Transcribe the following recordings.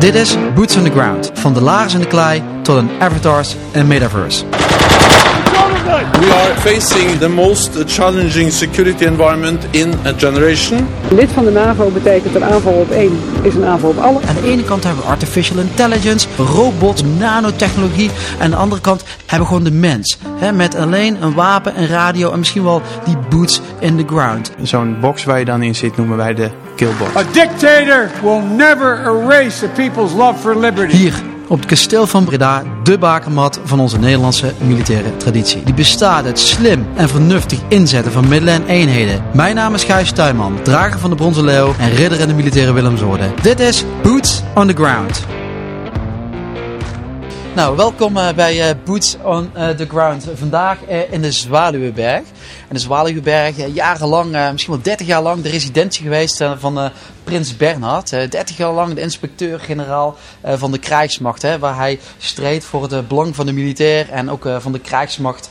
Dit is Boots on the Ground. Van de lagers in de klei tot een avatars en metaverse. We are facing the most challenging security environment in a generation. Lid van de NAVO betekent een aanval op één is een aanval op alle. Aan de ene kant hebben we artificial intelligence, robots, nanotechnologie. En aan de andere kant hebben we gewoon de mens. Hè, met alleen een wapen, een radio en misschien wel die boots in the ground. Zo'n box waar je dan in zit noemen wij de A dictator will never erase a people's love for liberty. Hier op het kasteel van Breda, de bakermat van onze Nederlandse militaire traditie. Die bestaat uit slim en vernuftig inzetten van middelen en eenheden. Mijn naam is Gijs Tuinman, drager van de Bronzen Leeuw en ridder in de militaire Willemsorde. Dit is Boots on the Ground. Nou, welkom uh, bij uh, Boots on uh, the Ground. Vandaag in de Zwaluweberg. En de Zwaluweberg, jarenlang, misschien wel 30 jaar lang, de residentie geweest van Prins Bernhard. 30 jaar lang de inspecteur-generaal van de krijgsmacht. Hè, waar hij streed voor het belang van de militair en ook van de krijgsmacht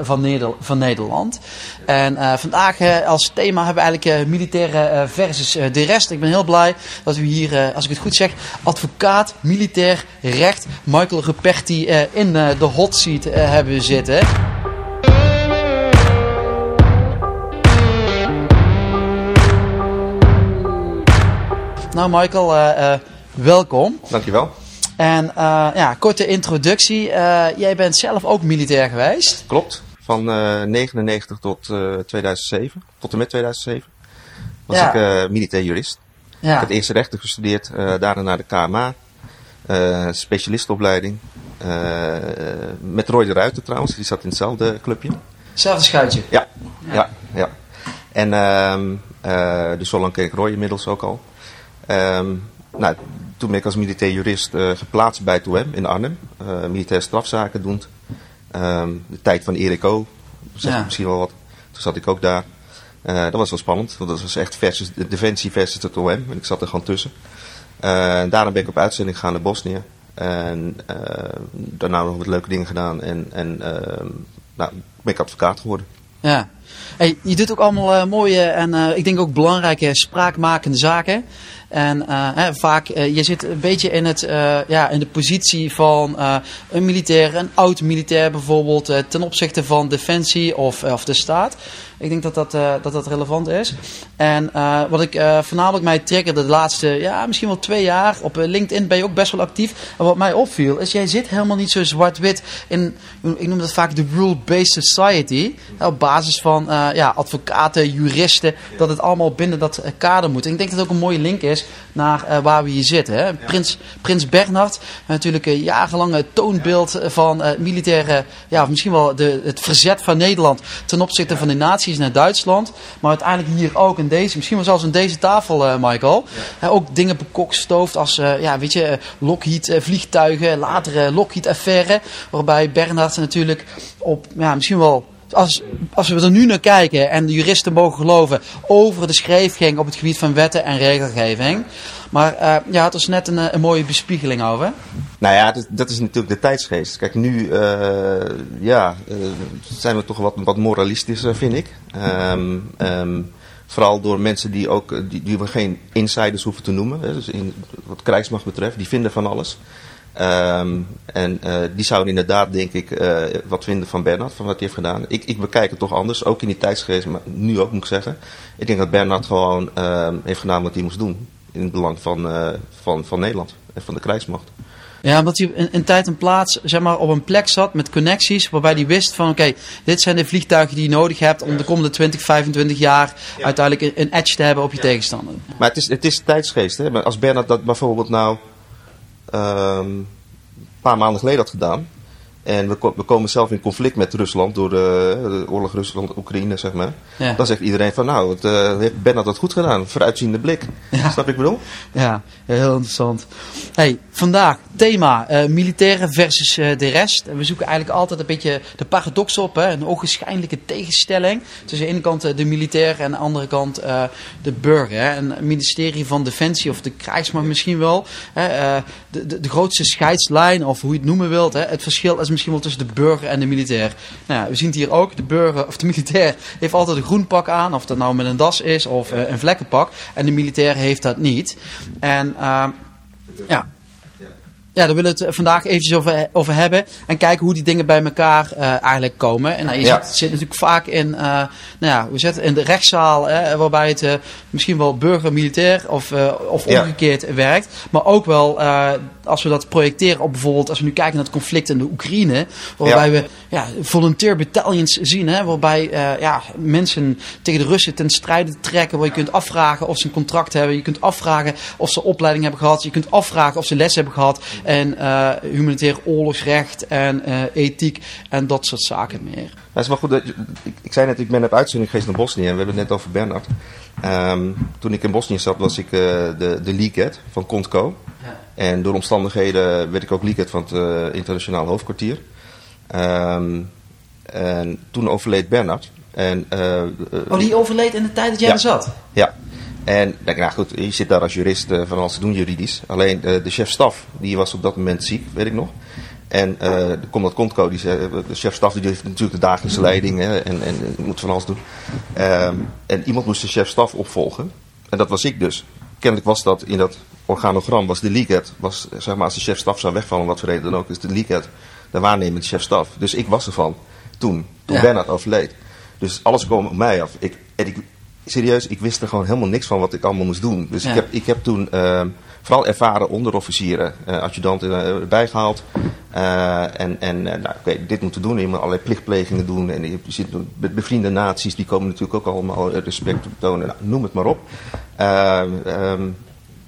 van, Nederland. En vandaag als thema hebben we eigenlijk militaire versus de rest. Ik ben heel blij dat we hier, als ik het goed zeg, advocaat, militair, recht, Michael Ruperti in de hot seat hebben zitten. Nou Michael, uh, uh, welkom. Dankjewel. En uh, ja, korte introductie. jij bent zelf ook militair geweest. Klopt. Van 99 tot 2007, tot en met 2007, was ja. ik militair jurist. Ja. Ik heb eerst rechten gestudeerd, daarna naar de KMA, specialistopleiding. met Roy de Ruiter trouwens, die zat in hetzelfde clubje. Hetzelfde schuitje? Ja, ja, ja. En uh, dus zo lang ken ik Roy inmiddels ook al. Um, nou, toen ben ik als militair jurist uh, geplaatst bij het OM in Arnhem. Uh, militair strafzaken doend. Um, de tijd van Erik O. Zeg ja. misschien wel wat. Toen zat ik ook daar. Uh, dat was wel spannend. Want dat was echt versus, de Defensie versus het OM. En ik zat er gewoon tussen. daarna ben ik op uitzending gegaan naar Bosnië. En daarna nog wat leuke dingen gedaan. En, en nou, ben ik advocaat geworden. Ja. Hey, je doet ook allemaal uh, mooie en uh, ik denk ook belangrijke spraakmakende zaken. En hè, vaak, uh, je zit een beetje in, het, uh, ja, in de positie van een militair, een oud militair bijvoorbeeld, ten opzichte van defensie of, of de staat. Ik denk dat dat, dat, dat relevant is. En wat ik voornamelijk mij triggerde de laatste, ja, misschien wel twee jaar, op LinkedIn ben je ook best wel actief. En wat mij opviel, is jij zit helemaal niet zo zwart-wit in, ik noem dat vaak de rule-based society. Op basis van ja, advocaten, juristen, dat het allemaal binnen dat kader moet. Ik denk dat het ook een mooie link is naar uh, waar we hier zitten. Hè. Prins, Prins Bernhard, natuurlijk een jarenlange toonbeeld van uh, militaire, ja, misschien wel de, het verzet van Nederland ten opzichte van de naties naar Duitsland. Maar uiteindelijk hier ook in deze, misschien wel zelfs in deze tafel, uh, Michael. Ook dingen bekokstoofd als, ja, weet je, Lockheed vliegtuigen, latere Lockheed affaire. Waarbij Bernhard natuurlijk op, ja, misschien wel als, als we er nu naar kijken en de juristen mogen geloven, over de schreef ging op het gebied van wetten en regelgeving. Maar uh, ja, het was net een, een, mooie bespiegeling over. Nou ja, dat, is natuurlijk de tijdsgeest. Kijk, nu uh, ja, zijn we toch wat, wat moralistischer, vind ik. Um, um, vooral door mensen die, ook, die, die we geen insiders hoeven te noemen. Hè, dus in, wat krijgsmacht betreft, die vinden van alles. Um, en uh, die zouden inderdaad, denk ik, uh, wat vinden van Bernard, van wat hij heeft gedaan. Ik, ik bekijk het toch anders, ook in die tijdsgeest, maar nu ook moet ik zeggen. Ik denk dat Bernard gewoon uh, heeft gedaan wat hij moest doen. In het belang van, uh, van, van Nederland en van de krijgsmacht. Ja, omdat hij in, in, tijd en plaats zeg maar, op een plek zat met connecties. Waarbij hij wist van oké, okay, dit zijn de vliegtuigen die je nodig hebt om de komende 20, 25 jaar ja. uiteindelijk een, een, edge te hebben op je ja. tegenstander. Maar het is, het is tijdsgeest. Hè? Maar als Bernard dat bijvoorbeeld nou um, een paar maanden geleden had gedaan. En we, we, komen zelf in conflict met Rusland door de, de oorlog Rusland-Oekraïne, zeg maar. Ja. Dan zegt iedereen van, nou, het, uh, heeft Bernard dat goed gedaan. Vooruitziende blik. Ja. Snap ik bedoel? Ja, heel interessant. Hey, vandaag thema uh, militairen versus uh, de rest. We zoeken eigenlijk altijd een beetje de paradox op. Hè? Een ogenschijnlijke tegenstelling. Tussen de ene kant de militair en aan de andere kant de burger. Hè? Ministerie van Defensie of de krijgsmacht misschien wel. Hè? De, de, de, grootste scheidslijn of hoe je het noemen wilt. Hè? Het verschil is misschien wel tussen de burger en de militair. Nou ja, we zien het hier ook. De burger of de militair heeft altijd een groen pak aan. Of dat nou met een das is of een vlekkenpak. En de militair heeft dat niet. En uh, ja, ja, daar willen we het vandaag eventjes over, over hebben. En kijken hoe die dingen bij elkaar uh, eigenlijk komen. En nou, je Ja. zit, zit natuurlijk vaak in, uh, nou ja, we zitten in de rechtszaal, hè, waarbij het uh, misschien wel burger-militair of, of omgekeerd ja. werkt. Maar ook wel als we dat projecteren op bijvoorbeeld, als we nu kijken naar het conflict in de Oekraïne. Waarbij ja. we ja, volunteer battalions zien, hè, waarbij uh, ja, mensen tegen de Russen ten strijde trekken. Waar je kunt afvragen of ze een contract hebben. Je kunt afvragen of ze opleiding hebben gehad. Je kunt afvragen of ze les hebben gehad. En uh, humanitair oorlogsrecht en uh, ethiek en dat soort zaken meer. Het is wel goed ik, ik, zei net, ik ben op uitzending geweest naar Bosnië en we hebben het net over Bernard. Um, toen ik in Bosnië zat, was ik uh, de, de van Contco. Ja. En door omstandigheden werd ik ook head van het uh, internationaal hoofdkwartier. Um, en toen overleed Bernard. En, uh, oh, die overleed in de tijd dat jij ja, er zat? Ja. En denk, nou goed, je zit daar als jurist van alles te doen juridisch. Alleen de chef-staf, die was op dat moment ziek, weet ik nog. En uh, komt dat Contco, die zei, de chef-staf die heeft natuurlijk de dagelijkse leiding hè, en, en moet van alles doen. Um, en iemand moest de chef-staf opvolgen. En dat was ik dus. Kennelijk was dat in dat organogram, was de league was zeg maar als de chef-staf zou wegvallen, om wat voor reden dan ook, is de league de waarnemende chef-staf. Dus ik was ervan toen, toen ja. Bernard overleed. Dus alles kwam op mij af. Ik, en ik, serieus, ik wist er gewoon helemaal niks van wat ik allemaal moest doen. Dus ja. ik, heb, ik heb toen uh, vooral ervaren onderofficieren, uh, adjudanten uh, erbij gehaald. en en nou, oké, okay, dit moeten doen. Je moet allerlei plichtplegingen doen. En je zit met bevriende naties, die komen natuurlijk ook allemaal respect tonen. Nou, noem het maar op. Um,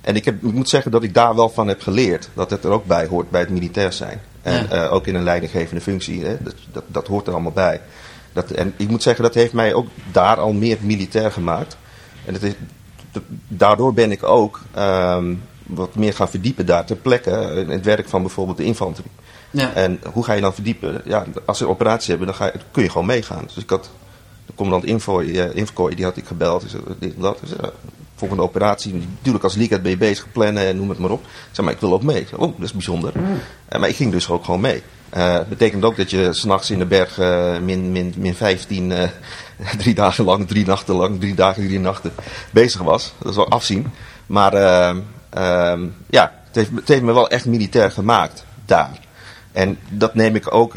en ik, heb, ik moet zeggen dat ik daar wel van heb geleerd. Dat het er ook bij hoort bij het militair zijn. En ja. ook in een leidinggevende functie. Hè, dat, dat, dat hoort er allemaal bij. Dat, en ik moet zeggen, dat heeft mij ook daar al meer militair gemaakt. En dat is, dat, daardoor ben ik ook um, wat meer gaan verdiepen daar ter plekke. In het werk van bijvoorbeeld de infanterie. Ja. En hoe ga je dan verdiepen? Ja, als ze een operatie hebben, dan ga je, kun je gewoon meegaan. Dus ik had de commandant Infoy, Infoy die had ik gebeld. Dus, dit en dat. Dus, uh, volgende operatie, natuurlijk als league ben je bezig plannen en noem het maar op. Ik zei, maar ik wil ook mee. Oh, dat is bijzonder. Mm. Uh, maar ik ging dus ook gewoon mee. Uh, betekent ook dat je s'nachts in de berg uh, min, min, min 15, uh, drie dagen lang, drie nachten lang, drie dagen, drie nachten bezig was. Dat is wel afzien. Maar ja, het heeft, het heeft me wel echt militair gemaakt daar. En dat neem ik ook,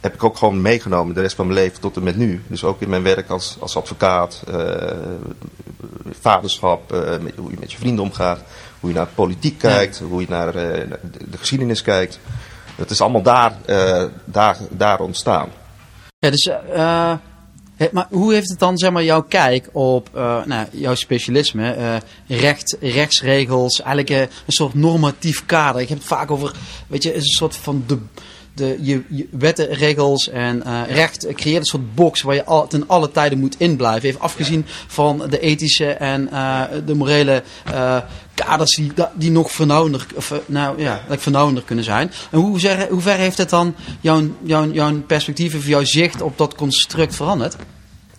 heb ik ook gewoon meegenomen de rest van mijn leven tot en met nu. Dus ook in mijn werk als, als advocaat, vaderschap, met, hoe je met je vrienden omgaat, hoe je naar politiek kijkt, hoe je naar de, de geschiedenis kijkt. Dat is allemaal daar, uh, daar, daar ontstaan. Ja, dus, uh, maar hoe heeft het dan zeg maar, jouw kijk op nou, jouw specialisme, recht, rechtsregels, eigenlijk een soort normatief kader? Ik heb het vaak over, weet je, een soort van de, de, je, je wetten, regels en uh, recht creëert een soort box waar je al, ten alle tijden moet inblijven. Even afgezien van de ethische en uh, de morele uh, kaders die, die nog vernauwender, nou, ja, vernauwender kunnen zijn. En hoe, zeg, hoe ver heeft het dan jouw, jouw, jouw perspectief of jouw zicht op dat construct veranderd?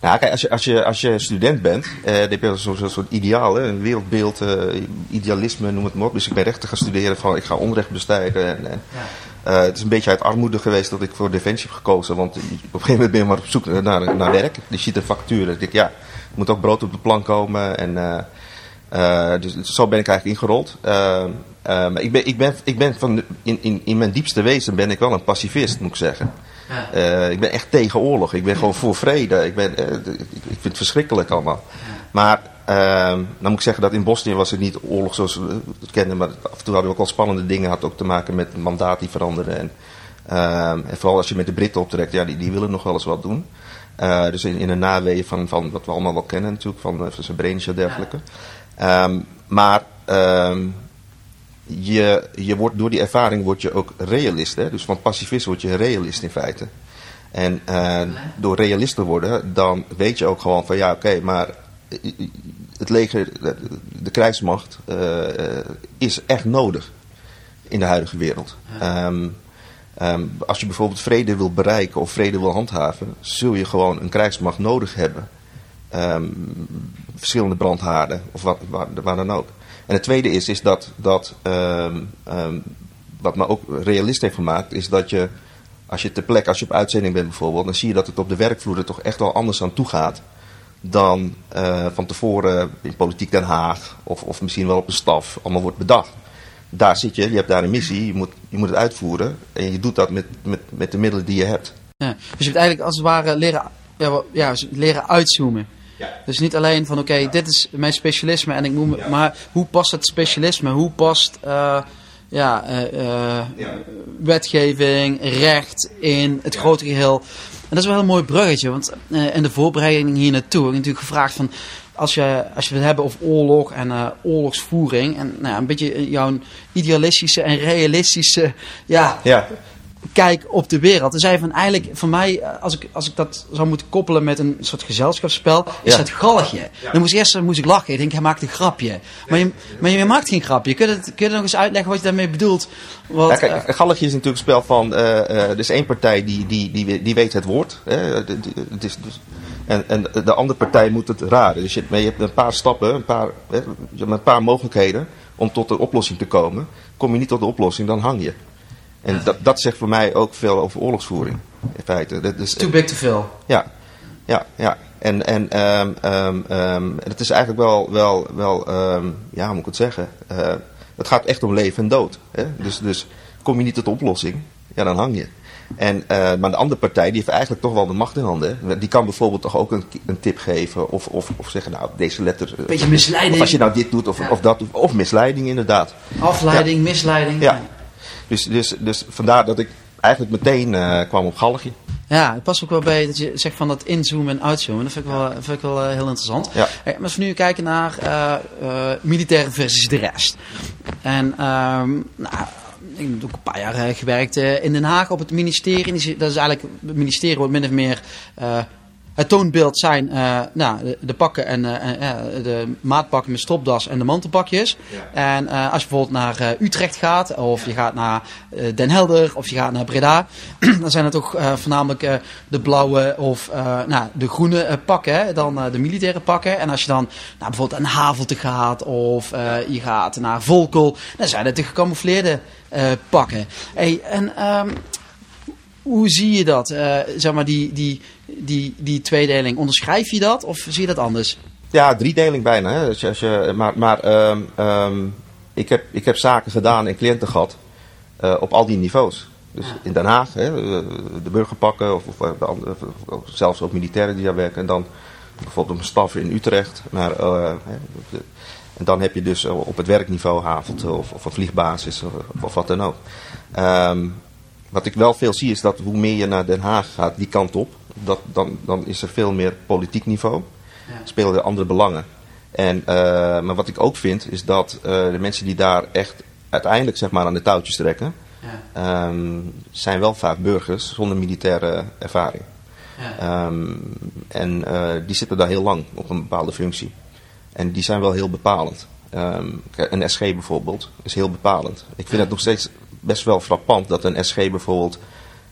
Nou, kijk, als je, als je, als je student bent, eh, dan heb je zo'n zo soort ideaal, hè, een wereldbeeld, idealisme, noem het maar op. Dus ik ben rechten gaan studeren van, ik ga onrecht bestrijden. En, en, ja. Uh, het is een beetje uit armoede geweest dat ik voor Defensie heb gekozen. Want op een gegeven moment ben je maar op zoek naar, naar werk. Je ziet een factuur. Ik denk, ja, er moet ook brood op de plank komen. En, uh, dus zo ben ik eigenlijk ingerold. maar ik ben, ik ben, ik ben van, in, in, in mijn diepste wezen ben ik wel een pacifist, moet ik zeggen. Ik ben echt tegen oorlog. Ik ben gewoon voor vrede. Ik, ben, ik vind het verschrikkelijk allemaal. Maar uh, dan moet ik zeggen dat in Bosnië was het niet oorlog zoals we het kennen. Maar af en toe hadden we ook al spannende dingen. Had ook te maken met mandaat die veranderde. En, ehm, en vooral als je met de Britten optrekt. Ja, die, die willen nog wel eens wat doen. Uh, dus in, in een naweeën van, van wat we allemaal wel kennen natuurlijk. Van, van Srebrenica en dergelijke. Ja. Um, maar... Um, je, je wordt, door die ervaring word je ook realist. Hè? Dus van pacifist word je realist in feite. En uh, door realist te worden, dan weet je ook gewoon van ja, oké, okay, maar het leger, de, krijgsmacht, uh, is echt nodig in de huidige wereld. Ja. Um, um, als je bijvoorbeeld vrede wil bereiken of vrede wil handhaven, zul je gewoon een krijgsmacht nodig hebben. Um, verschillende brandhaarden of wat, waar, waar dan ook. En het tweede is, is dat, dat wat me ook realist heeft gemaakt, is dat je, als je ter plekke, als je op uitzending bent bijvoorbeeld, dan zie je dat het op de werkvloer er toch echt wel anders aan toe gaat dan uh, van tevoren in politiek Den Haag of, of misschien wel op een staf allemaal wordt bedacht. daar zit je, je hebt daar een missie, je moet, je moet het uitvoeren. En je doet dat met, met, met de middelen die je hebt. Ja. Dus je hebt eigenlijk als het ware leren, ja, ja, leren uitzoomen. Dus niet alleen van oké, dit is mijn specialisme en ik moet maar hoe past het specialisme? Hoe past eh, ja, eh, eh, wetgeving, recht in het grote geheel? En dat is wel een mooi bruggetje, want eh, in de voorbereiding hier naartoe heb ik natuurlijk gevraagd van als je, als je het hebben over oorlog en eh, oorlogsvoering en nou, een beetje jouw idealistische en realistische ja, Ja, kijk op de wereld. Dan zei van eigenlijk, voor mij, eh, als ik, als ik dat zou moeten koppelen met een soort gezelschapsspel, is Ja. het galgje. Dan moest ik eerst eh, moest ik lachen. Ik denk, hij maakt een grapje. Maar je, maar je maakt geen grapje. Kun je, het, kun je nog eens uitleggen wat je daarmee bedoelt? Wat, Ja, eh, kijk, Galligje is natuurlijk een spel van. eh, eh, er is één partij die, die, die, die weet het woord. Hè, de- de- het is dus, en, en de andere partij moet het raden. Dus je, je hebt een paar stappen, een paar, hè, je hebt een paar mogelijkheden om tot de oplossing te komen. Kom je niet tot de oplossing, dan hang je. En dat, dat zegt voor mij ook veel over oorlogsvoering. In feite. Dat is, too big to fill. ja, ja, ja. En, en ehm, het is eigenlijk wel, wel, wel ja, hoe moet ik het zeggen? Eh, het gaat echt om leven en dood. Hè? Dus, dus kom je niet tot de oplossing, ja, dan hang je. En, eh, maar de andere partij die heeft eigenlijk toch wel de macht in handen. hè. Die kan bijvoorbeeld toch ook een, een tip geven. Of, of, of zeggen, nou, deze letter. eh, Beetje misleiding. Of als je nou dit doet of, Ja. of dat. doet, Of misleiding inderdaad. Afleiding, misleiding. Ja. Dus, dus, dus vandaar dat ik eigenlijk meteen eh, kwam op Galgje. Ja, het past ook wel bij dat je zegt van dat inzoomen en uitzoomen. Dat vind ik wel, vind ik wel eh, heel interessant. Ja. Maar als we nu kijken naar eh militaire versus de rest. En ehm, nou, ik heb ook een paar jaar gewerkt in Den Haag op het ministerie. Dat is eigenlijk, het ministerie wordt min of meer... het toonbeeld zijn eh, nou, de, de pakken en eh, de maatpakken met stropdas en de mantelpakjes. En eh, als je bijvoorbeeld naar Utrecht gaat, of je gaat naar Den Helder, of je gaat naar Breda, dan zijn het toch voornamelijk de blauwe of nou, de groene pakken, hè, dan de militaire pakken. En als je dan nou, bijvoorbeeld naar Havelte gaat, of je gaat naar Volkel, dan zijn het de gecamoufleerde pakken. Hey, en ehm, hoe zie je dat? Eh, zeg maar die, die, die, die tweedeling. Onderschrijf je dat of zie je dat anders? Ja, driedeling bijna. Hè. Als je, als je, maar maar ehm, ehm, ik, heb, ik heb zaken gedaan en cliënten gehad eh, op al die niveaus. Dus in Den Haag, hè, eh, de burgerpakken of, of, de andere, of- zelfs ook militairen die daar werken. En dan bijvoorbeeld een staf in Utrecht. Maar, en dan heb je dus op het werkniveau Havelte of, of een vliegbasis of, of wat dan ook. Ehm, wat ik wel veel zie is dat hoe meer je naar Den Haag gaat, die kant op, dat, dan, dan is er veel meer politiek niveau. Spelen er andere belangen. En, eh, maar wat ik ook vind, is dat eh, de mensen die daar echt uiteindelijk zeg maar, aan de touwtjes trekken, ehm, zijn wel vaak burgers zonder militaire ervaring. Ehm, en eh, die zitten daar heel lang op een bepaalde functie. En die zijn wel heel bepalend. Ehm, een SG bijvoorbeeld is heel bepalend. Ik vind het nog steeds best wel frappant dat een SG bijvoorbeeld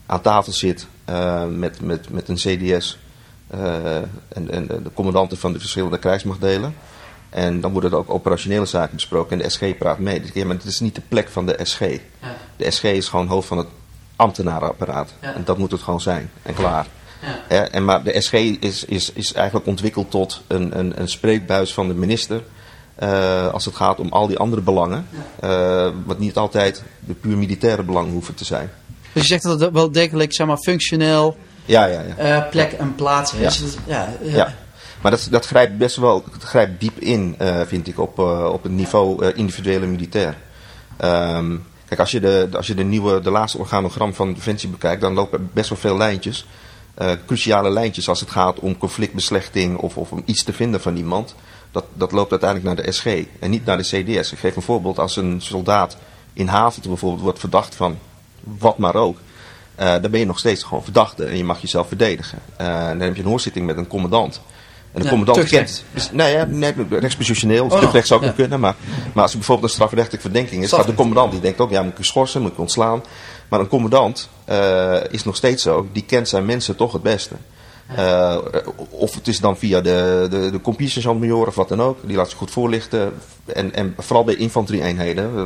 aan tafel zit eh, met, met, met een CDS eh, en, en de commandanten van de verschillende krijgsmachtdelen. En dan worden er ook operationele zaken besproken en de SG praat mee. Dus, ja, maar het is niet de plek van de SG. De SG is gewoon hoofd van het ambtenarenapparaat. Ja. En dat moet het gewoon zijn. En klaar. Ja. En maar de SG is, is, is eigenlijk ontwikkeld tot een, een, een spreekbuis van de minister. Eh, als het gaat om al die andere belangen. eh, wat niet altijd de puur militaire belangen hoeven te zijn. Dus je zegt dat het wel degelijk zeg maar, functioneel Ja, ja, ja. eh, plek en plaats is. Ja. Dus ja, ja. Maar dat, dat grijpt best wel dat grijpt diep in, vind ik, op, op het niveau individuele militair. Ehm, kijk, als je, de, als je de nieuwe, de laatste organogram van Defensie bekijkt, dan lopen best wel veel lijntjes. cruciale lijntjes als het gaat om conflictbeslechting of, of om iets te vinden van iemand. Dat, dat loopt uiteindelijk naar de SG en niet naar de CDS. Ik geef een voorbeeld. Als een soldaat in Havelt bijvoorbeeld wordt verdacht van wat maar ook. eh, dan ben je nog steeds gewoon verdachte en je mag jezelf verdedigen. Eh, dan heb je een hoorzitting met een commandant. En de Ja, commandant kent. Nee, ja, nee, rechtspositioneel. Of Oh, zou ook ja. kunnen. Maar, maar als er bijvoorbeeld een strafrechtelijke verdenking is, gaat de commandant die denkt ook, ja, moet ik je schorsen, moet ik ontslaan. Maar een commandant eh, is nog steeds zo, die kent zijn mensen toch het beste. Eh, of het is dan via de, de, de compagnie-sergeant-major of wat dan ook. Die laat zich goed voorlichten. En, en vooral bij infanterie-eenheden, eh,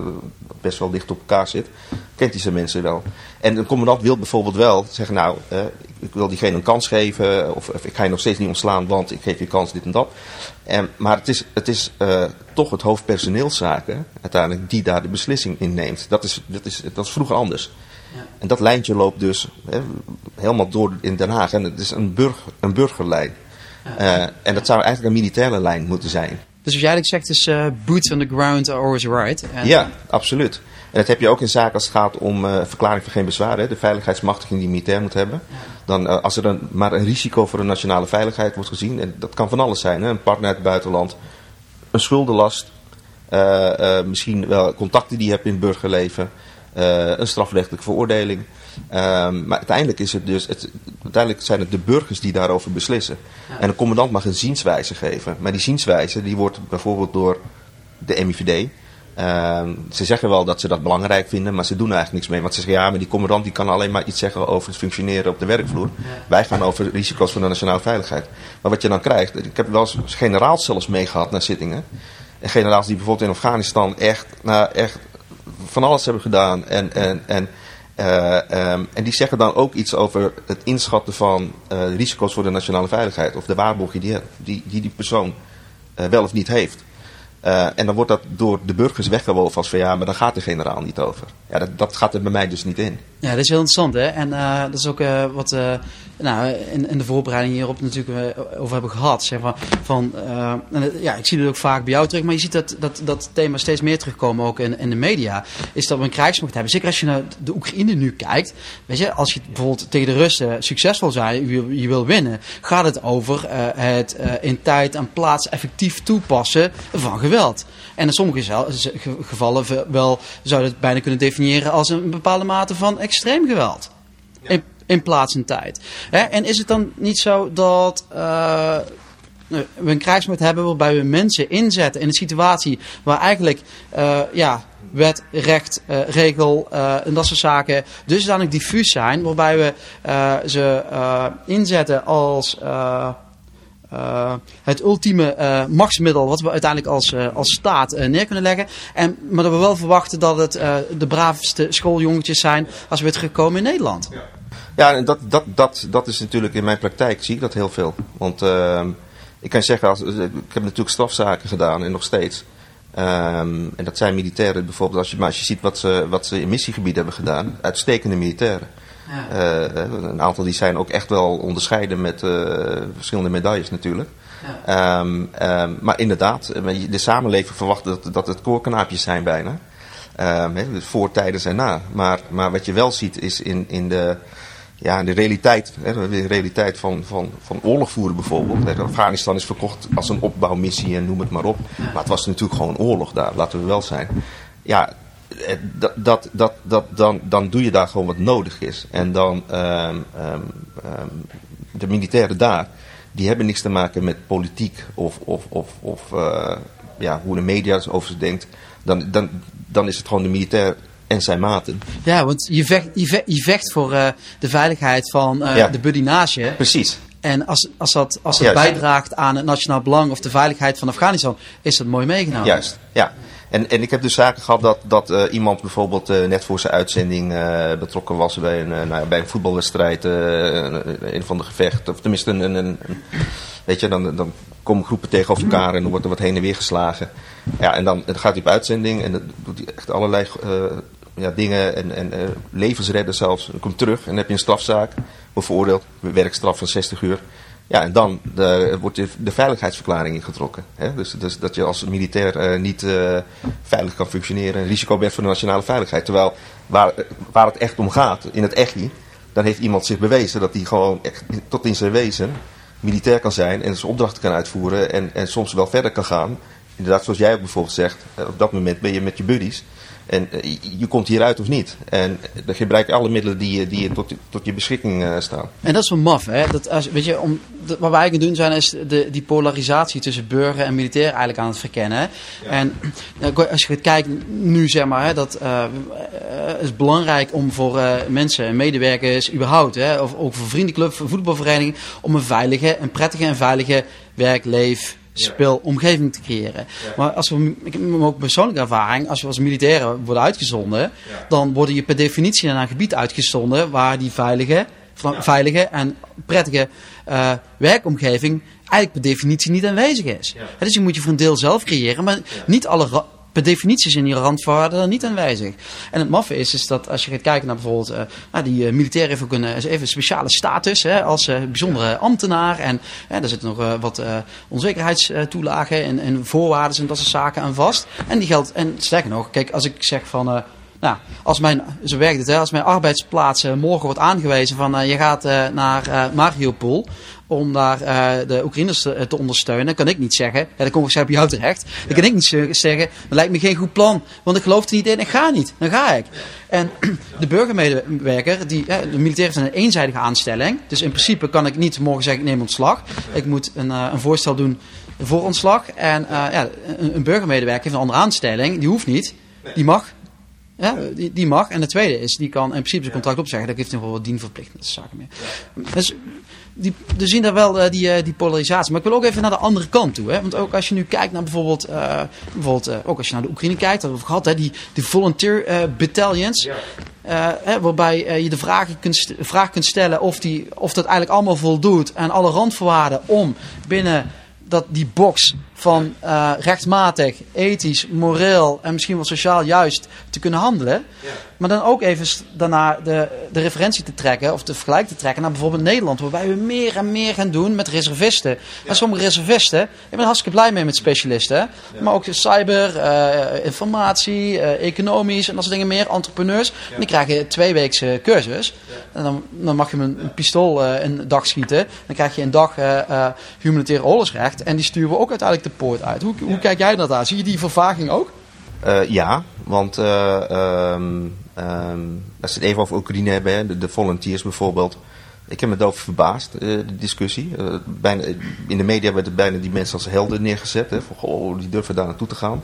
best wel dicht op elkaar zit, kent hij zijn mensen wel. En een commandant wil bijvoorbeeld wel zeggen, nou, eh, ik wil diegene een kans geven. Of, ik ga je nog steeds niet ontslaan, want ik geef je kans, dit en dat. En, maar het is, het is toch het hoofd personeelszaken uiteindelijk die daar de beslissing in neemt. Dat is, dat is, dat is vroeger anders. Ja. En dat lijntje loopt dus hè, helemaal door in Den Haag. En het is een, burg, een burgerlijn. Eh, en dat zou eigenlijk een militaire lijn moeten zijn. Dus wat jij eigenlijk zegt is eh, boots on the ground are always right. En, Ja, absoluut. En dat heb je ook in zaken als het gaat om eh, verklaring van geen bezwaar. Hè, de veiligheidsmachtiging die militair moet hebben. Dan, als er een, maar een risico voor de nationale veiligheid wordt gezien. En dat kan van alles zijn. Hè, een partner uit het buitenland. Een schuldenlast. misschien wel contacten die je hebt in het burgerleven. Eh, een strafrechtelijke veroordeling. Ehm, maar uiteindelijk, is het dus, het, uiteindelijk zijn het de burgers die daarover beslissen. En een commandant mag een zienswijze geven. Maar die zienswijze die wordt bijvoorbeeld door de MIVD. Ehm, ze zeggen wel dat ze dat belangrijk vinden, maar ze doen er eigenlijk niks mee. Want ze zeggen ja, maar die commandant die kan alleen maar iets zeggen over het functioneren op de werkvloer. Wij gaan over risico's van de nationale veiligheid. Maar wat je dan krijgt, ik heb wel eens generaals zelfs meegehad naar zittingen. En generaals die bijvoorbeeld in Afghanistan echt, nou, echt van alles hebben gedaan. En, en, en, eh, ehm, en die zeggen dan ook iets over het inschatten van eh, risico's voor de nationale veiligheid. Of de waarborgen die die, die, persoon eh, wel of niet heeft. En dan wordt dat door de burgers weggewoven als van ja, maar dan gaat de generaal niet over. Ja, dat, dat gaat er bij mij dus niet in. Ja, dat is heel interessant hè. En eh, dat is ook eh, wat uh, nou, in, in, de voorbereiding hierop natuurlijk over hebben gehad. Zeg van, ja, ik zie het ook vaak bij jou terug, maar je ziet dat, dat, dat thema steeds meer terugkomen ook in, in de media. Is dat we een krijgsmacht hebben. Zeker als je naar de Oekraïne nu kijkt. Weet je, als je bijvoorbeeld tegen de Russen succesvol zijn, je, je wil winnen, gaat het over het in tijd en plaats effectief toepassen van geweld. En in sommige gevallen wel zou het bijna kunnen definiëren als een bepaalde mate van extreem geweld. Ja. In, in, plaats en tijd. Hè? En is het dan niet zo dat uh, we een krijgsmacht hebben waarbij we mensen inzetten in een situatie waar eigenlijk uh, ja, wet, recht, uh, regel en dat soort zaken dusdanig diffuus zijn, waarbij we ze inzetten als uh, het ultieme uh, machtsmiddel wat we uiteindelijk als, uh, als staat neer kunnen leggen. En, maar dat we wel verwachten dat het de braafste schooljongetjes zijn als we het gekomen in Nederland. Ja, en dat, dat, dat, dat is natuurlijk in mijn praktijk zie ik dat heel veel. Want ehm, ik kan zeggen, als, ik heb natuurlijk strafzaken gedaan en nog steeds. Um, en dat zijn militairen bijvoorbeeld, als je, maar als je ziet wat ze, wat ze in missiegebieden hebben gedaan, uitstekende militairen. Ja. Uh, een aantal die zijn ook echt wel onderscheiden met uh, verschillende medailles natuurlijk. Ja. Um, um, maar inderdaad, de samenleving verwacht dat, dat het koorkanaapjes zijn bijna. Um, he, voor, tijdens en na. Maar, maar wat je wel ziet is in, in de, ja, de realiteit, de realiteit van, van, van oorlog voeren bijvoorbeeld. Afghanistan is verkocht als een opbouwmissie en noem het maar op. Maar het was natuurlijk gewoon oorlog daar, laten we wel zijn. Ja, dat, dat, dat, dat, dan, dan doe je daar gewoon wat nodig is. En dan um, um, um, de militairen daar, die hebben niks te maken met politiek of, of, of, of uh, ja, hoe de media over ze denkt. Dan, dan, dan is het gewoon de militair en zijn maten. Ja, want je vecht, je vecht, je vecht voor uh, de veiligheid van uh, ja. de buddy naast je. Precies. En als, als dat, als dat Juist. bijdraagt aan het nationaal belang of de veiligheid van Afghanistan, is dat mooi meegenomen. Juist, ja. En, en ik heb dus zaken gehad dat, dat uh, iemand bijvoorbeeld uh, net voor zijn uitzending uh, betrokken was bij een, nou, bij een voetbalwedstrijd, een, van de gevechten. Of tenminste, een, een, een, weet je, dan, dan komen groepen tegenover elkaar en dan wordt er wat heen en weer geslagen. Ja, en dan, gaat hij op uitzending en dan doet hij echt allerlei ja, dingen en, en levens redden zelfs. Dan komt terug en dan heb je een strafzaak, veroordeeld, werkstraf van 60 uur. Ja, en dan wordt de, de veiligheidsverklaring ingetrokken. Hè? Dus, dus dat je als militair uh, niet uh, veilig kan functioneren, een risico bent voor de nationale veiligheid. Terwijl waar, waar het echt om gaat, in het echi, dan heeft iemand zich bewezen dat hij gewoon echt tot in zijn wezen militair kan zijn en zijn opdrachten kan uitvoeren en, en soms wel verder kan gaan. Inderdaad, zoals jij ook bijvoorbeeld zegt, uh, op dat moment ben je met je buddies. En uh, je komt hieruit of niet. En dan gebruik je alle middelen die je, die je tot, tot je beschikking uh, staan. En dat is wel maf, hè? Dat als, weet je, om, dat, wat wij eigenlijk doen zijn, is de, die polarisatie tussen burger en militair eigenlijk aan het verkennen. Hè? Ja. En als je kijken nu, zeg maar, hè, dat uh, is belangrijk om voor mensen en medewerkers überhaupt, hè, of ook voor vriendenclub, voor voetbalvereniging, om een veilige, een prettige en veilige werk-leef speelomgeving te creëren. Maar als we, ik heb ook persoonlijke ervaring, als we als militairen worden uitgezonden, dan worden je per definitie naar een gebied uitgezonden waar die veilige, veilige en prettige uh, werkomgeving eigenlijk per definitie niet aanwezig is. Dus je moet je voor een deel zelf creëren, maar niet alle per definitie zijn die randvoorwaarden niet aanwezig. En het maffe is, is dat als je gaat kijken naar bijvoorbeeld, eh, nou, die uh, militair heeft ook een, eh, even speciale status hè, als eh, bijzondere ambtenaar. En daar zitten nog eh, wat eh, onzekerheidstoelagen en, en voorwaarden en dat soort zaken aan vast. En die geldt, en sterker nog, kijk, als ik zeg van. Nou, als mijn, zo werkt het, hè, als mijn arbeidsplaats eh, morgen wordt aangewezen van eh, je gaat eh, naar Mariupol om daar de Oekraïners te, te ondersteunen, dan kan ik niet zeggen, ja, dan kom ik bij jou terecht, dan kan ik niet ze- zeggen, dat lijkt me geen goed plan, want ik geloof er niet in, ik ga niet, dan ga ik. En de burgermedewerker, die, de militair heeft een eenzijdige aanstelling, dus in principe kan ik niet morgen zeggen, ik neem ontslag. Ik moet een, een voorstel doen voor ontslag en ja, een, een burgermedewerker heeft een andere aanstelling, die hoeft niet, die mag. Ja, die, die mag. En de tweede is, die kan in principe zijn contract opzeggen. Dat heeft nog wel wat dienverplichtende zaken meer. Dus die, we zien daar wel eh, die, eh, die polarisatie. Maar ik wil ook even naar de andere kant toe. Hè? Want ook als je nu kijkt naar bijvoorbeeld, eh, bijvoorbeeld ook als je naar de Oekraïne kijkt, dat hebben we gehad, hè? Die, die volunteer battalions. Hè, waarbij je de vraag kunt, vraag kunt stellen of, die, of dat eigenlijk allemaal voldoet aan alle randvoorwaarden om binnen dat die box van eh, rechtmatig, ethisch, moreel en misschien wel sociaal juist te kunnen handelen. Maar dan ook even daarna de, de referentie te trekken of de vergelijk te trekken naar bijvoorbeeld Nederland. Waarbij we meer en meer gaan doen met reservisten. En sommige reservisten, ik ben er hartstikke blij mee met specialisten. Maar ook cyber, eh, informatie, eh, economisch en dat soort dingen meer. Entrepreneurs. En die krijgen een tweeweekse cursus. En dan, dan mag je met een pistool een dag schieten. Dan krijg je een dag eh eh, humanitair oorlogsrecht. En die sturen we ook uiteindelijk de poort uit. Hoe, hoe kijk jij dat aan? Zie je die vervaging ook? Eh, ja, want eh, ehm, ehm, als we het even over Oekraïne hebben, de, volunteers bijvoorbeeld. Ik heb me daarover verbaasd, eh, de discussie. Bijna, in de media werden bijna die mensen als helden neergezet. Hè, van, die durven daar naartoe te gaan.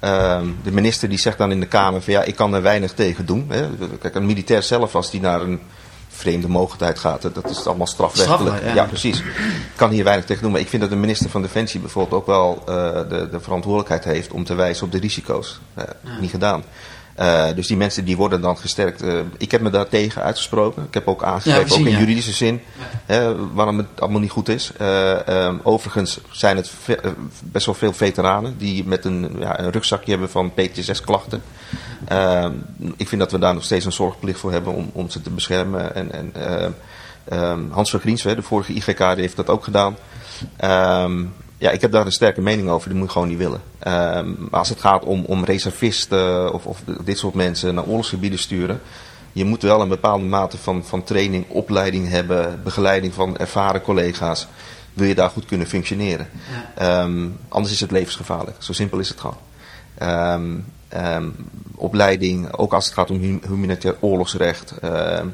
Ehm, de minister die zegt dan in de Kamer van ja, ik kan er weinig tegen doen. Hè. Kijk, een militair zelf, als die naar een vreemde mogendheid gaat, hè, dat is allemaal strafrechtelijk. Strafbaar, ja. ja, precies. kan hier weinig tegen doen. Maar ik vind dat de minister van Defensie bijvoorbeeld ook wel eh, de, de verantwoordelijkheid heeft om te wijzen op de risico's. Eh, Niet gedaan. Eh, dus die mensen die worden dan gesterkt. Ik heb me daar tegen uitgesproken. Ik heb ook aangegeven, zien, ook in ja. juridische zin, hè, waarom het allemaal niet goed is. Eh, ehm, overigens zijn het best wel veel veteranen die met een, ja, een rugzakje hebben van PTSS-klachten. Ehm, ik vind dat we daar nog steeds een zorgplicht voor hebben om, om ze te beschermen. En, en, ehm, ehm, Hans van Griens, de vorige IGK, heeft dat ook gedaan. Ja, ik heb daar een sterke mening over, die moet je gewoon niet willen. Maar als het gaat om, om reservisten of, of dit soort mensen naar oorlogsgebieden sturen. Je moet wel een bepaalde mate van, van training, opleiding hebben, begeleiding van ervaren collega's. Wil je daar goed kunnen functioneren. Anders is het levensgevaarlijk. Zo simpel is het gewoon. Ehm, ehm, opleiding, ook als het gaat om hum- humanitair oorlogsrecht. Ehm,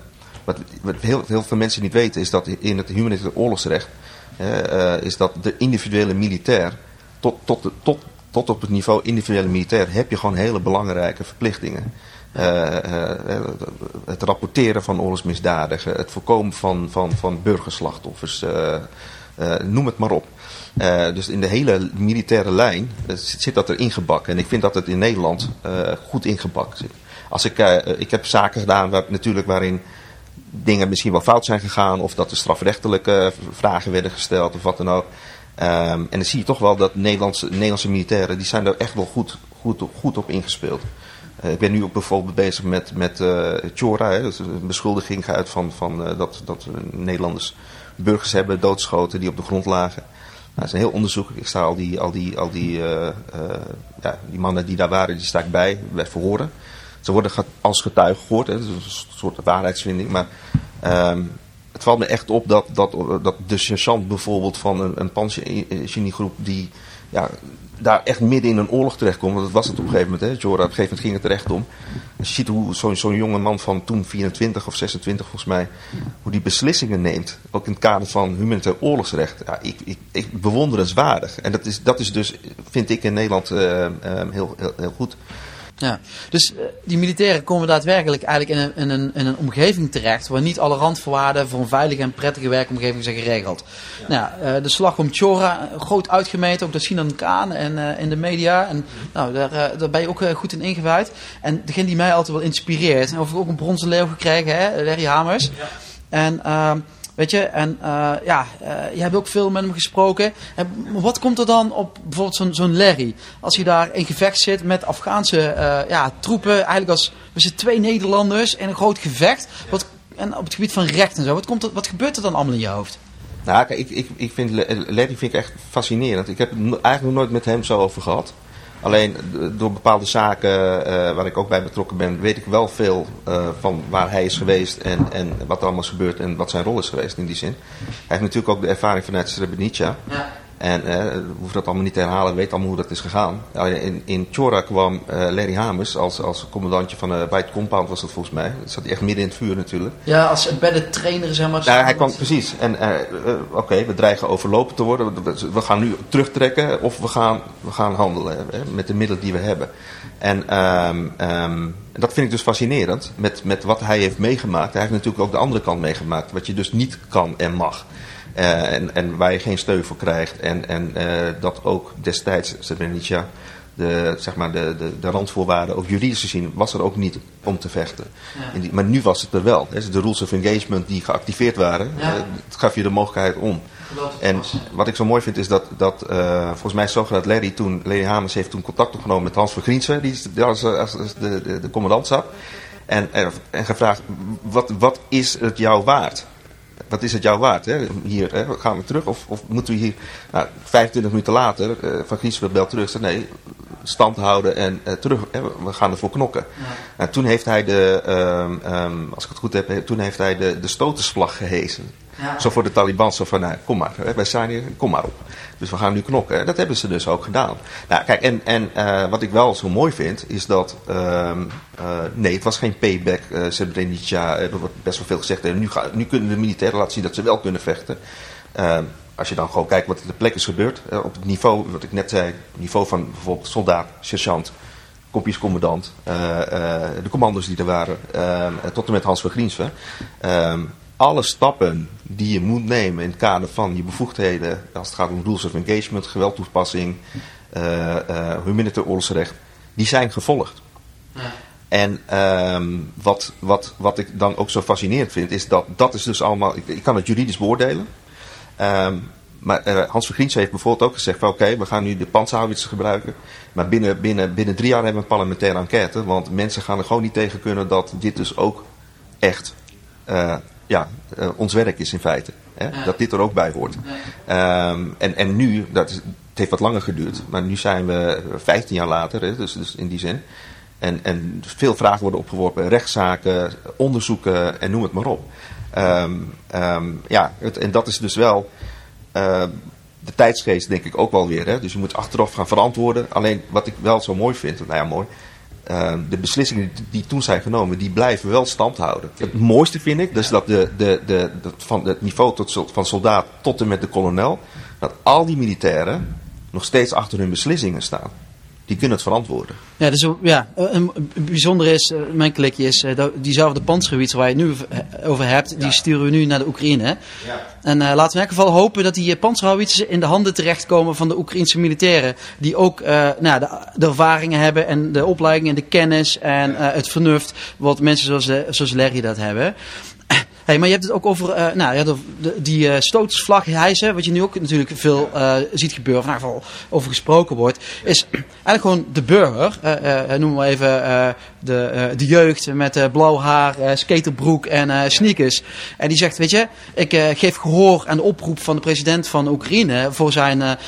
wat, wat heel, heel veel mensen niet weten is dat in het humanitair oorlogsrecht eh, is dat de individuele militair tot, tot, tot, tot op het niveau individuele militair heb je gewoon hele belangrijke verplichtingen. Eh, eh, het rapporteren van oorlogsmisdadigen, het voorkomen van, van, van burgerslachtoffers, noem het maar op. Eh, dus in de hele militaire lijn eh, zit, dat er ingebakken. En ik vind dat het in Nederland eh, goed ingebakken zit. Als ik, ik heb zaken gedaan waar, natuurlijk waarin dingen misschien wel fout zijn gegaan. Of dat er strafrechtelijke vragen werden gesteld of wat dan ook. Ehm, en dan zie je toch wel dat Nederlandse, Nederlandse militairen, die zijn er echt wel goed, goed, goed op ingespeeld. Ik ben nu ook bijvoorbeeld bezig met, met Chora. Hè, dat een beschuldiging uit van, van dat, dat Nederlanders burgers hebben doodgeschoten die op de grond lagen. Nou, dat is een heel onderzoek. Ik sta al die, al die, al die, eh, eh, ja, die mannen die daar waren, die sta ik bij, bij verhoren. Ze worden als getuige gehoord, hè, een soort waarheidsvinding. Maar ehm, het valt me echt op dat, dat, dat de sergeant bijvoorbeeld van een, een die ja, daar echt midden in een oorlog terechtkomt. Want dat was het op een gegeven moment. Hè. Jora, op een gegeven moment ging het terecht om. Als je ziet hoe zo'n zo'n jonge man van toen 24 of 26 volgens mij, hoe die beslissingen neemt. Ook in het kader van humanitair oorlogsrecht. Ja, ik, ik, ik bewonderenswaardig. En dat is, dat is dus, vind ik in Nederland eh, eh, heel, heel goed. Ja, dus eh, die militairen komen daadwerkelijk eigenlijk in een, in, een, in een omgeving terecht waar niet alle randvoorwaarden voor een veilige en prettige werkomgeving zijn geregeld. Nou, ja, eh, de slag om Chora, eh, groot uitgemeten, ook door Sinan Kaan en in de media. En nou, daar, daar ben je ook goed in ingewijd. En degene die mij altijd wel inspireert, en of ik ook een bronzen leeuw gekregen, hè, Larry Hamers. En ehm, Weet je, en uh, ja, uh, je hebt ook veel met hem gesproken. En wat komt er dan op bijvoorbeeld zo'n zo'n Larry? Als hij daar in gevecht zit met Afghaanse uh, ja, troepen, eigenlijk als we zijn twee Nederlanders in een groot gevecht. Wat, en op het gebied van recht en zo. Wat, komt er, wat gebeurt er dan allemaal in je hoofd? Nou, kijk, ik, ik, ik vind Larry vind ik echt fascinerend. Ik heb het eigenlijk nog nooit met hem zo over gehad. Alleen door bepaalde zaken uh, waar ik ook bij betrokken ben, weet ik wel veel uh, van waar hij is geweest en, en wat er allemaal is gebeurd en wat zijn rol is geweest in die zin. Hij heeft natuurlijk ook de ervaring vanuit Srebrenica. Ja. En uh, we hoeven dat allemaal niet te herhalen, weet allemaal hoe dat is gegaan. In, in Chora kwam uh, Larry Hamers als, als commandantje van de White Compound, was dat volgens mij. Dat zat hij echt midden in het vuur natuurlijk. Ja, als bij de trainer, zeg maar. Ja, hij kwam precies. En oké, okay, we dreigen overlopen te worden. We gaan nu terugtrekken of we gaan, we gaan handelen hè, met de middelen die we hebben. En um, um, dat vind ik dus fascinerend met, met wat hij heeft meegemaakt. Hij heeft natuurlijk ook de andere kant meegemaakt, wat je dus niet kan en mag. Uh, en, en waar je geen steun voor krijgt. En, en uh, dat ook destijds Srebrenica, de, zeg maar de, de, de randvoorwaarden, ook juridisch gezien, was er ook niet om te vechten. Ja. Die, maar nu was het er wel. Hè. De rules of engagement die geactiveerd waren, ja. uh, het gaf je de mogelijkheid om. En wat ik zo mooi vind is dat, dat uh, volgens mij dat Larry toen, Larry Hamers heeft toen contact opgenomen met Hans van Griensven, die als, als, als de, de, de commandant zat. En, en gevraagd, wat, wat is het jou waard? Wat is het jou waard? Hè? Hier, hè? gaan we terug? Of, of moeten we hier, nou, 25 minuten later, uh, Van Griesveld belt terug. Zegt, nee, stand houden en uh, terug. Hè? We gaan ervoor knokken. Ja. En toen heeft hij de, um, um, als ik het goed heb, toen heeft hij de, de stotersvlag gehezen. Ja. Zo voor de Taliban, zo van, nou, kom maar, wij zijn hier, kom maar op. Dus we gaan nu knokken. Dat hebben ze dus ook gedaan. Nou, kijk, en, en uh, wat ik wel zo mooi vind, is dat, um, uh, nee, het was geen payback, uh, Srebrenica, er wordt best wel veel gezegd. Nu, nu kunnen de militairen laten zien dat ze wel kunnen vechten. als je dan gewoon kijkt wat er ter plekke is gebeurd, op het niveau, wat ik net zei, niveau van bijvoorbeeld soldaat, sergeant, kopjescommandant, de commando's die er waren, tot en met Hans van Griensven alle stappen die je moet nemen in het kader van je bevoegdheden, als het gaat om rules of engagement, geweldtoepassing, uh, uh, humanitair oorlogsrecht, die zijn gevolgd. Ja. En um, wat, wat, wat ik dan ook zo fascinerend vind, is dat dat is dus allemaal, ik, ik kan het juridisch beoordelen. Um, maar uh, Hans Vergriens heeft bijvoorbeeld ook gezegd van oké, okay, we gaan nu de panzerhouwitsen gebruiken. Maar binnen, binnen, binnen drie jaar hebben we een parlementaire enquête. Want mensen gaan er gewoon niet tegen kunnen dat dit dus ook echt uh, ja, uh, ons werk is in feite. Hè? Ja. Dat dit er ook bij hoort. Ja. Um, en, en nu, dat is, het heeft wat langer geduurd, maar nu zijn we 15 jaar later, hè, dus, dus in die zin. En, en veel vragen worden opgeworpen, rechtszaken, onderzoeken en noem het maar op. Um, um, ja, het, en dat is dus wel uh, de tijdsgeest, denk ik ook wel weer. Hè? Dus je moet achteraf gaan verantwoorden. Alleen wat ik wel zo mooi vind, nou ja, mooi uh, de beslissingen die toen zijn genomen, die blijven wel stand houden. Het mooiste vind ik, dus dat de, de, de, de, van het niveau tot, van soldaat tot en met de kolonel, dat al die militairen nog steeds achter hun beslissingen staan die kunnen het verantwoorden. Ja, dus ja, een bijzonder is, eh, mijn klikje is, eh, diezelfde panzergebieden waar je het nu over hebt, ja. die sturen we nu naar de Oekraïne. Ja. En uh, laten we in elk geval hopen dat die panzerhouwitsen in de handen terechtkomen van de Oekraïnse militairen. Die ook uh, nou, de, de, ervaringen hebben en de opleiding en de kennis en uh, het vernuft wat mensen zoals, zoals Larry dat hebben. Hey, maar je hebt het ook over uh, nou, ja, de, die uh, stootvlag hijsen, wat je nu ook natuurlijk veel uh, ziet gebeuren, ieder geval over gesproken wordt, is eigenlijk gewoon de burger, noemen we even de, de jeugd met blauw haar, skaterbroek en sneakers. En die zegt, weet je, ik geef gehoor aan de oproep van de president van Oekraïne voor zijn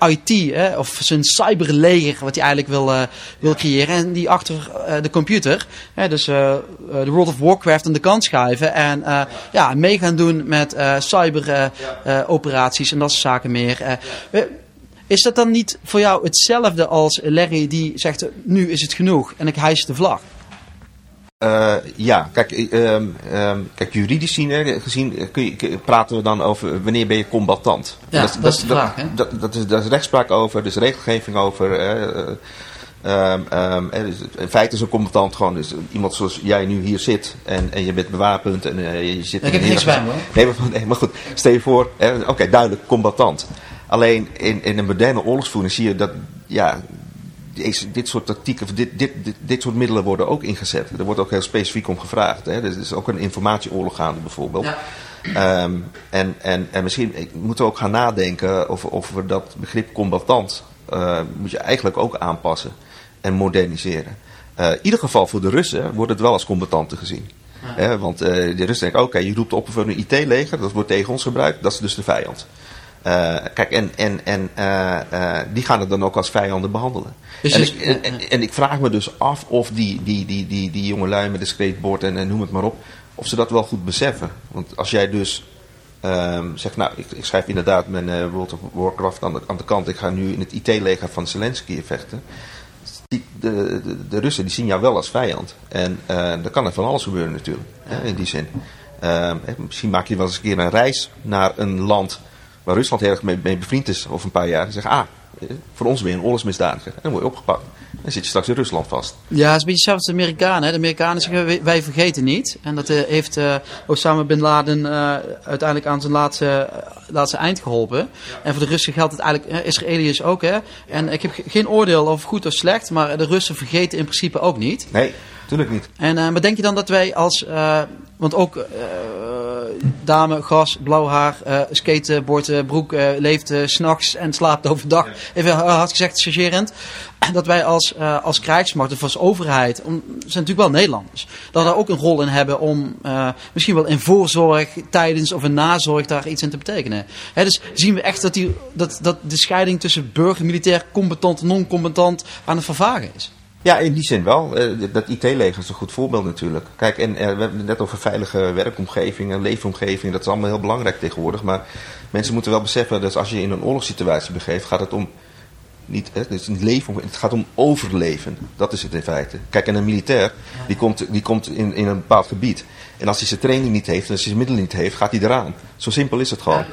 IT, of zijn cyberleger, wat hij eigenlijk wil, wil creëren. En die achter de computer, dus de World of Warcraft aan de kant schuiven en ja, mee gaan doen met uh, cyberoperaties uh, en dat soort zaken meer. is dat dan niet voor jou hetzelfde als Larry die zegt, nu is het genoeg en ik hijs de vlag? Uh, ja, kijk, um, um, kijk juridisch zien, gezien kun je, praten we dan over wanneer ben je combatant. Ja, dat, dat, dat is de vraag. Dat, is, dat is rechtspraak over, er is regelgeving over. Uh, Um, um, dus in feite is een combatant gewoon dus iemand zoals jij nu hier zit en, en je bent bewapend en uh, je zit... Ik heb niks bij me nee maar, nee, maar goed, stel je voor, oké, okay, duidelijk, combatant. Alleen in, in een moderne oorlogsvoering zie je dat, ja, dit soort tactieken, dit, dit, dit, dit soort middelen worden ook ingezet. Er wordt ook heel specifiek om gevraagd. Hè. Er is ook een informatieoorlog gaande bijvoorbeeld. Ja. Ehm, en, en, en misschien moeten we ook gaan nadenken over of we dat begrip combatant uh, moet je eigenlijk ook aanpassen en moderniseren. Uh, in ieder geval voor de Russen wordt het wel als combattanten gezien. want uh, de Russen denken, oké, je roept op voor een IT-leger, dat wordt tegen ons gebruikt, dat is dus de vijand. Uh, kijk, en, en, en die gaan het dan ook als vijanden behandelen. Dus en, ik, en, en, ik vraag me dus af of die, die, die, die, die jonge lui met de skateboard en, en noem het maar op, of ze dat wel goed beseffen. Want als jij dus um, zegt, nou, ik, ik, schrijf inderdaad mijn World of Warcraft aan de, aan de kant, ik ga nu in het IT-leger van Zelensky vechten. Die, de, de, de, Russen die zien jou wel als vijand. En dan kan er van alles gebeuren natuurlijk, hè, in die zin. Uh, misschien maak je wel eens een keer een reis naar een land waar Rusland heel erg mee, bevriend is over een paar jaar. En zeggen, ah, eh, voor ons weer een oorlogsmisdadiger. En dan word je opgepakt. Dan zit je straks in Rusland vast. Ja, het is een beetje hetzelfde als de Amerikanen. Hè. De Amerikanen zeggen, wij vergeten niet. En dat uh, heeft uh, Osama Bin Laden uh, uiteindelijk aan zijn laatste, laatste eind geholpen. Ja. En voor de Russen geldt het eigenlijk, Israëliërs ook. Hè. En ik heb geen oordeel of goed of slecht, maar de Russen vergeten in principe ook niet. Nee, natuurlijk niet. En, maar denk je dan dat wij als, want ook dame, gas, blauw haar, uh, skateboard, uh, broek, uh, leeft uh, s'nachts en slaapt overdag. Even hard gezegd, chargerend. Dat wij als, als krijgsmacht of als overheid, om, zijn natuurlijk wel Nederlanders, dat we daar ook een rol in hebben om misschien wel in voorzorg, tijdens of in nazorg daar iets in te betekenen. He, dus zien we echt dat, die, dat, dat de scheiding tussen burger, militair, combatant, non-combatant aan het vervagen is. Ja, in die zin wel. Uh, dat IT-leger is een goed voorbeeld natuurlijk. Kijk, en uh, we hebben het net over veilige werkomgeving en leefomgeving. Dat is allemaal heel belangrijk tegenwoordig. Maar mensen moeten wel beseffen dat als je in een oorlogssituatie begeeft, gaat het om niet, het, is niet leven, het gaat om overleven. Dat is het in feite. Kijk, en een militair, die komt, die komt in, in een bepaald gebied. En als hij zijn training niet heeft en als hij zijn middelen niet heeft, gaat hij eraan. Zo simpel is het gewoon.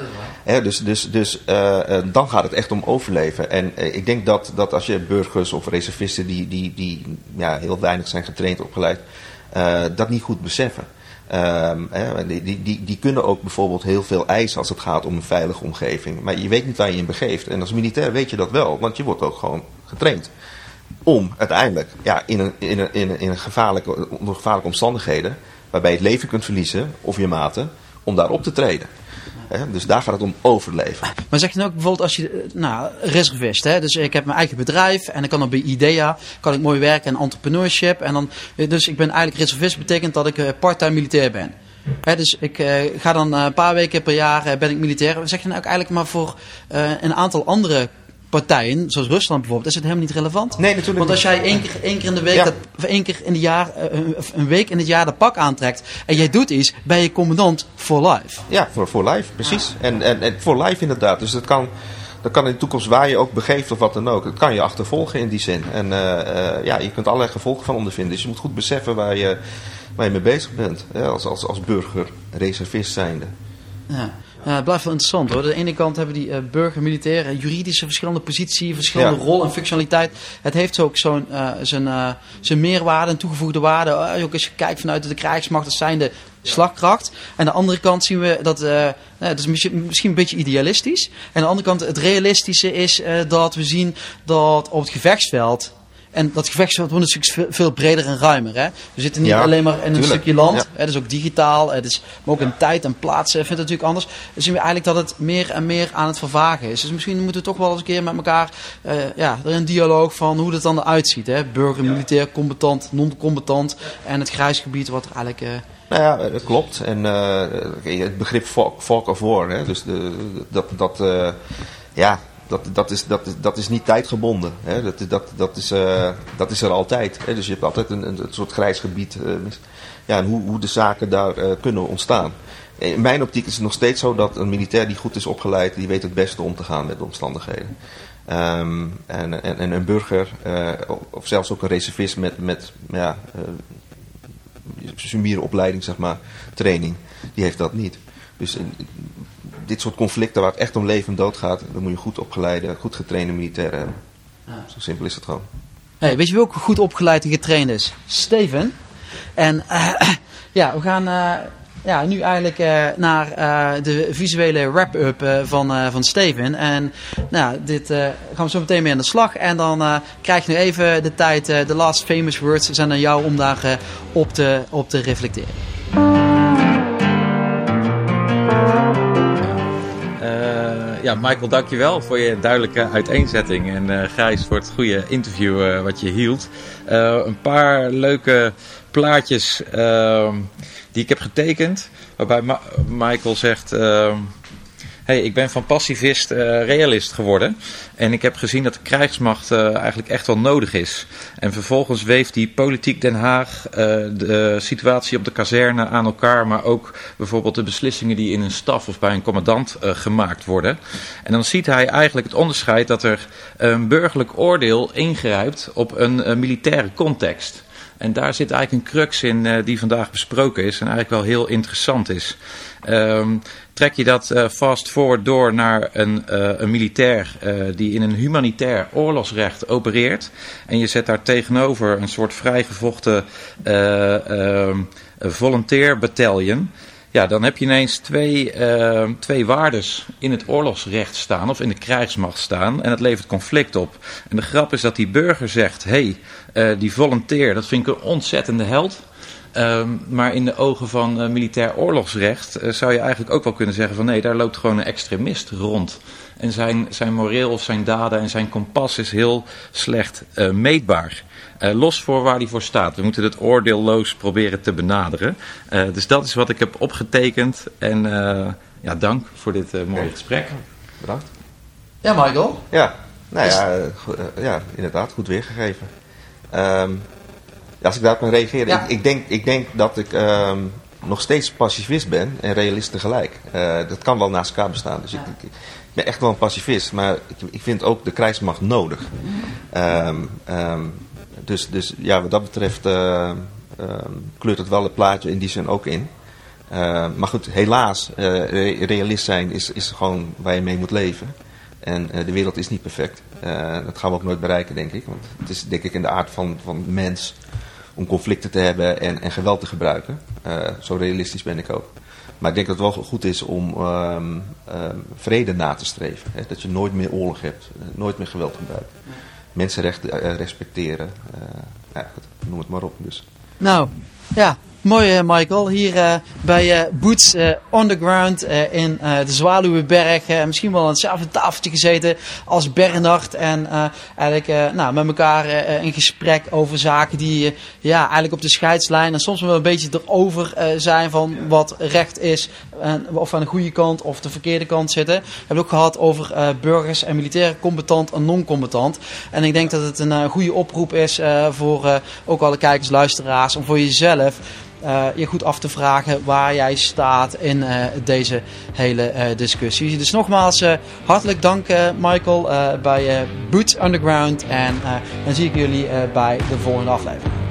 Dus dus, dus uh, dan gaat het echt om overleven. En uh, ik denk dat, dat als je burgers of reservisten die, die, die ja, heel weinig zijn getraind, opgeleid, dat niet goed beseffen. Um, die, die, die kunnen ook bijvoorbeeld heel veel eisen als het gaat om een veilige omgeving. Maar je weet niet waar je in begeeft. En als militair weet je dat wel, want je wordt ook gewoon getraind. Om uiteindelijk ja, in, een, in, een, in, een, in gevaarlijke, onder gevaarlijke omstandigheden, waarbij je het leven kunt verliezen, of je maten, om daar op te treden. dus daar gaat het om overleven. Maar zeg je nou ook bijvoorbeeld als je, eh, nou, reservist, hè? dus ik heb mijn eigen bedrijf en dan kan op bij IDEA, kan ik mooi werken in entrepreneurship. En dan, eh, dus ik ben eigenlijk reservist, betekent dat ik uh, part-time militair ben. dus ik ga dan een paar weken per jaar ben ik militair. Zeg je nou ook eigenlijk maar voor een aantal andere partijen, zoals Rusland bijvoorbeeld, is het helemaal niet relevant. Nee, natuurlijk Want als jij één keer, één keer in de week, ja. dat, of één keer in het jaar, een week in het jaar de pak aantrekt en jij doet iets, ben je commandant for life. Ja, voor, voor life, precies. En, en, en voor life inderdaad. Dus dat kan, dat kan in de toekomst waar je ook begeeft of wat dan ook. Dat kan je achtervolgen in die zin. En uh, uh, ja, je kunt allerlei gevolgen van ondervinden. Dus je moet goed beseffen waar je, waar je mee bezig bent. Hè, als, als, als burger, reservist zijnde. Ja. Ja, het blijft wel interessant hoor. Aan de ene kant hebben die uh, burger, militair, juridische verschillende positie, verschillende ja. rol en functionaliteit. Het heeft ook zo'n uh, zijn, zijn meerwaarde en toegevoegde waarde. ook als je kijkt vanuit de krijgsmacht, dat zijn de slagkracht. En aan de andere kant zien we dat, nou, dat is misschien, misschien een beetje idealistisch. En aan de andere kant het realistische is dat we zien dat op het gevechtsveld en dat gevechtsveld wordt natuurlijk veel breder en ruimer. Hè? We zitten niet ja, alleen maar in een stukje land. Ja. Het is ook digitaal. Het is, maar ook in tijd en plaats vindt het natuurlijk anders. Dan zien we eigenlijk dat het meer en meer aan het vervagen is. Dus misschien moeten we toch wel eens een keer met elkaar uh, ja, er een dialoog van hoe dat dan eruit ziet. Hè? Burger, militair, combatant, non-combatant. En het grijsgebied wat er eigenlijk... Uh, nou ja, dat klopt. En uh, het begrip folk, folk of war, hè? dus de, dat, dat uh, ja, dat, dat, is, dat, dat is niet tijdgebonden. Hè? Dat, dat, dat, is, uh, dat is er altijd. Hè? Dus je hebt altijd een, een, soort grijs gebied. Uh, ja, en hoe, hoe de zaken daar uh, kunnen ontstaan. In mijn optiek is het nog steeds zo dat een militair die goed is opgeleid, die weet het beste om te gaan met de omstandigheden. Um, en, en, en, een burger, of zelfs ook een reservist met, met ja, summiere opleiding, zeg maar, training, die heeft dat niet. Dus dit soort conflicten waar het echt om leven en dood gaat, dan moet je goed opgeleide, goed getrainde militairen hebben. Ja. Zo simpel is het gewoon. Hey, weet je wie ook goed opgeleid en getraind is? Steven. En uh, ja, we gaan uh, ja, nu eigenlijk uh, naar de visuele wrap-up van, van Steven. En nou, dit gaan we zo meteen mee aan de slag. En dan krijg je nu even de tijd, de last famous words zijn aan jou om daar op, te, op te reflecteren. Ja, Michael, dankjewel voor je duidelijke uiteenzetting. En uh, Gijs voor het goede interview wat je hield. een paar leuke plaatjes ehm, die ik heb getekend. Waarbij Michael zegt ehm, hey, ik ben van pacifist uh, realist geworden. En ik heb gezien dat de krijgsmacht uh, eigenlijk echt wel nodig is. En vervolgens weeft die politiek Den Haag uh, de situatie op de kazerne aan elkaar. Maar ook bijvoorbeeld de beslissingen die in een staf of bij een commandant gemaakt worden. En dan ziet hij eigenlijk het onderscheid dat er een burgerlijk oordeel ingrijpt op een militaire context. En daar zit eigenlijk een crux in die vandaag besproken is en eigenlijk wel heel interessant is. Um, trek je dat uh, fast forward door naar een, uh, een militair uh, die in een humanitair oorlogsrecht opereert. En je zet daar tegenover een soort vrijgevochten ehm, volunteer-battalion. Ja, dan heb je ineens twee, ehm, twee waardes in het oorlogsrecht staan of in de krijgsmacht staan. En dat levert conflict op. En de grap is dat die burger zegt, hey, die volunteer, dat vind ik een ontzettende held. Um, maar in de ogen van uh, militair oorlogsrecht uh, zou je eigenlijk ook wel kunnen zeggen van nee, daar loopt gewoon een extremist rond. En zijn, zijn moreel of zijn daden en zijn kompas is heel slecht uh, meetbaar. los voor waar hij voor staat. We moeten het oordeelloos proberen te benaderen. dus dat is wat ik heb opgetekend. En ja, dank voor dit mooie gesprek. Bedankt. Ja, Michael? Ja, nou ja, ja inderdaad, goed weergegeven. Um, als ik daarop kan reageren. Ik, ik, denk, ik denk dat ik um, nog steeds pacifist ben en realist tegelijk. Uh, dat kan wel naast elkaar bestaan. Dus ik, ik, ben echt wel een pacifist. Maar ik, ik vind ook de krijgsmacht nodig. Um, um, dus, dus ja, wat dat betreft uh, kleurt het wel het plaatje in die zin ook in. Uh, maar goed, helaas, uh, realist zijn is, is gewoon waar je mee moet leven. En uh, de wereld is niet perfect. Uh, dat gaan we ook nooit bereiken, denk ik. Want het is denk ik in de aard van, van mens om conflicten te hebben en, en geweld te gebruiken. Uh, zo realistisch ben ik ook. Maar ik denk dat het wel goed is om um, um, vrede na te streven. Hè? Dat je nooit meer oorlog hebt, nooit meer geweld gebruikt. Mensenrechten respecteren. ja, noem het maar op. Dus. Nou, ja, Mooi Michael, hier uh, bij uh, Boots uh, Underground in de Zwaluwenberg. misschien wel aan hetzelfde tafeltje gezeten als Bernard. En eigenlijk nou, met elkaar in gesprek over zaken die ja, eigenlijk op de scheidslijn en soms wel een beetje erover zijn van wat recht is. En, of aan de goede kant of de verkeerde kant zitten. We hebben het ook gehad over burgers en militairen, combatant en non-combatant. En ik denk dat het een goede oproep is voor ook alle kijkers, luisteraars, om voor jezelf uh, je goed af te vragen waar jij staat in uh, deze hele uh, discussie. Dus nogmaals, hartelijk dank Michael bij Boots Underground. En dan zie ik jullie bij de volgende aflevering.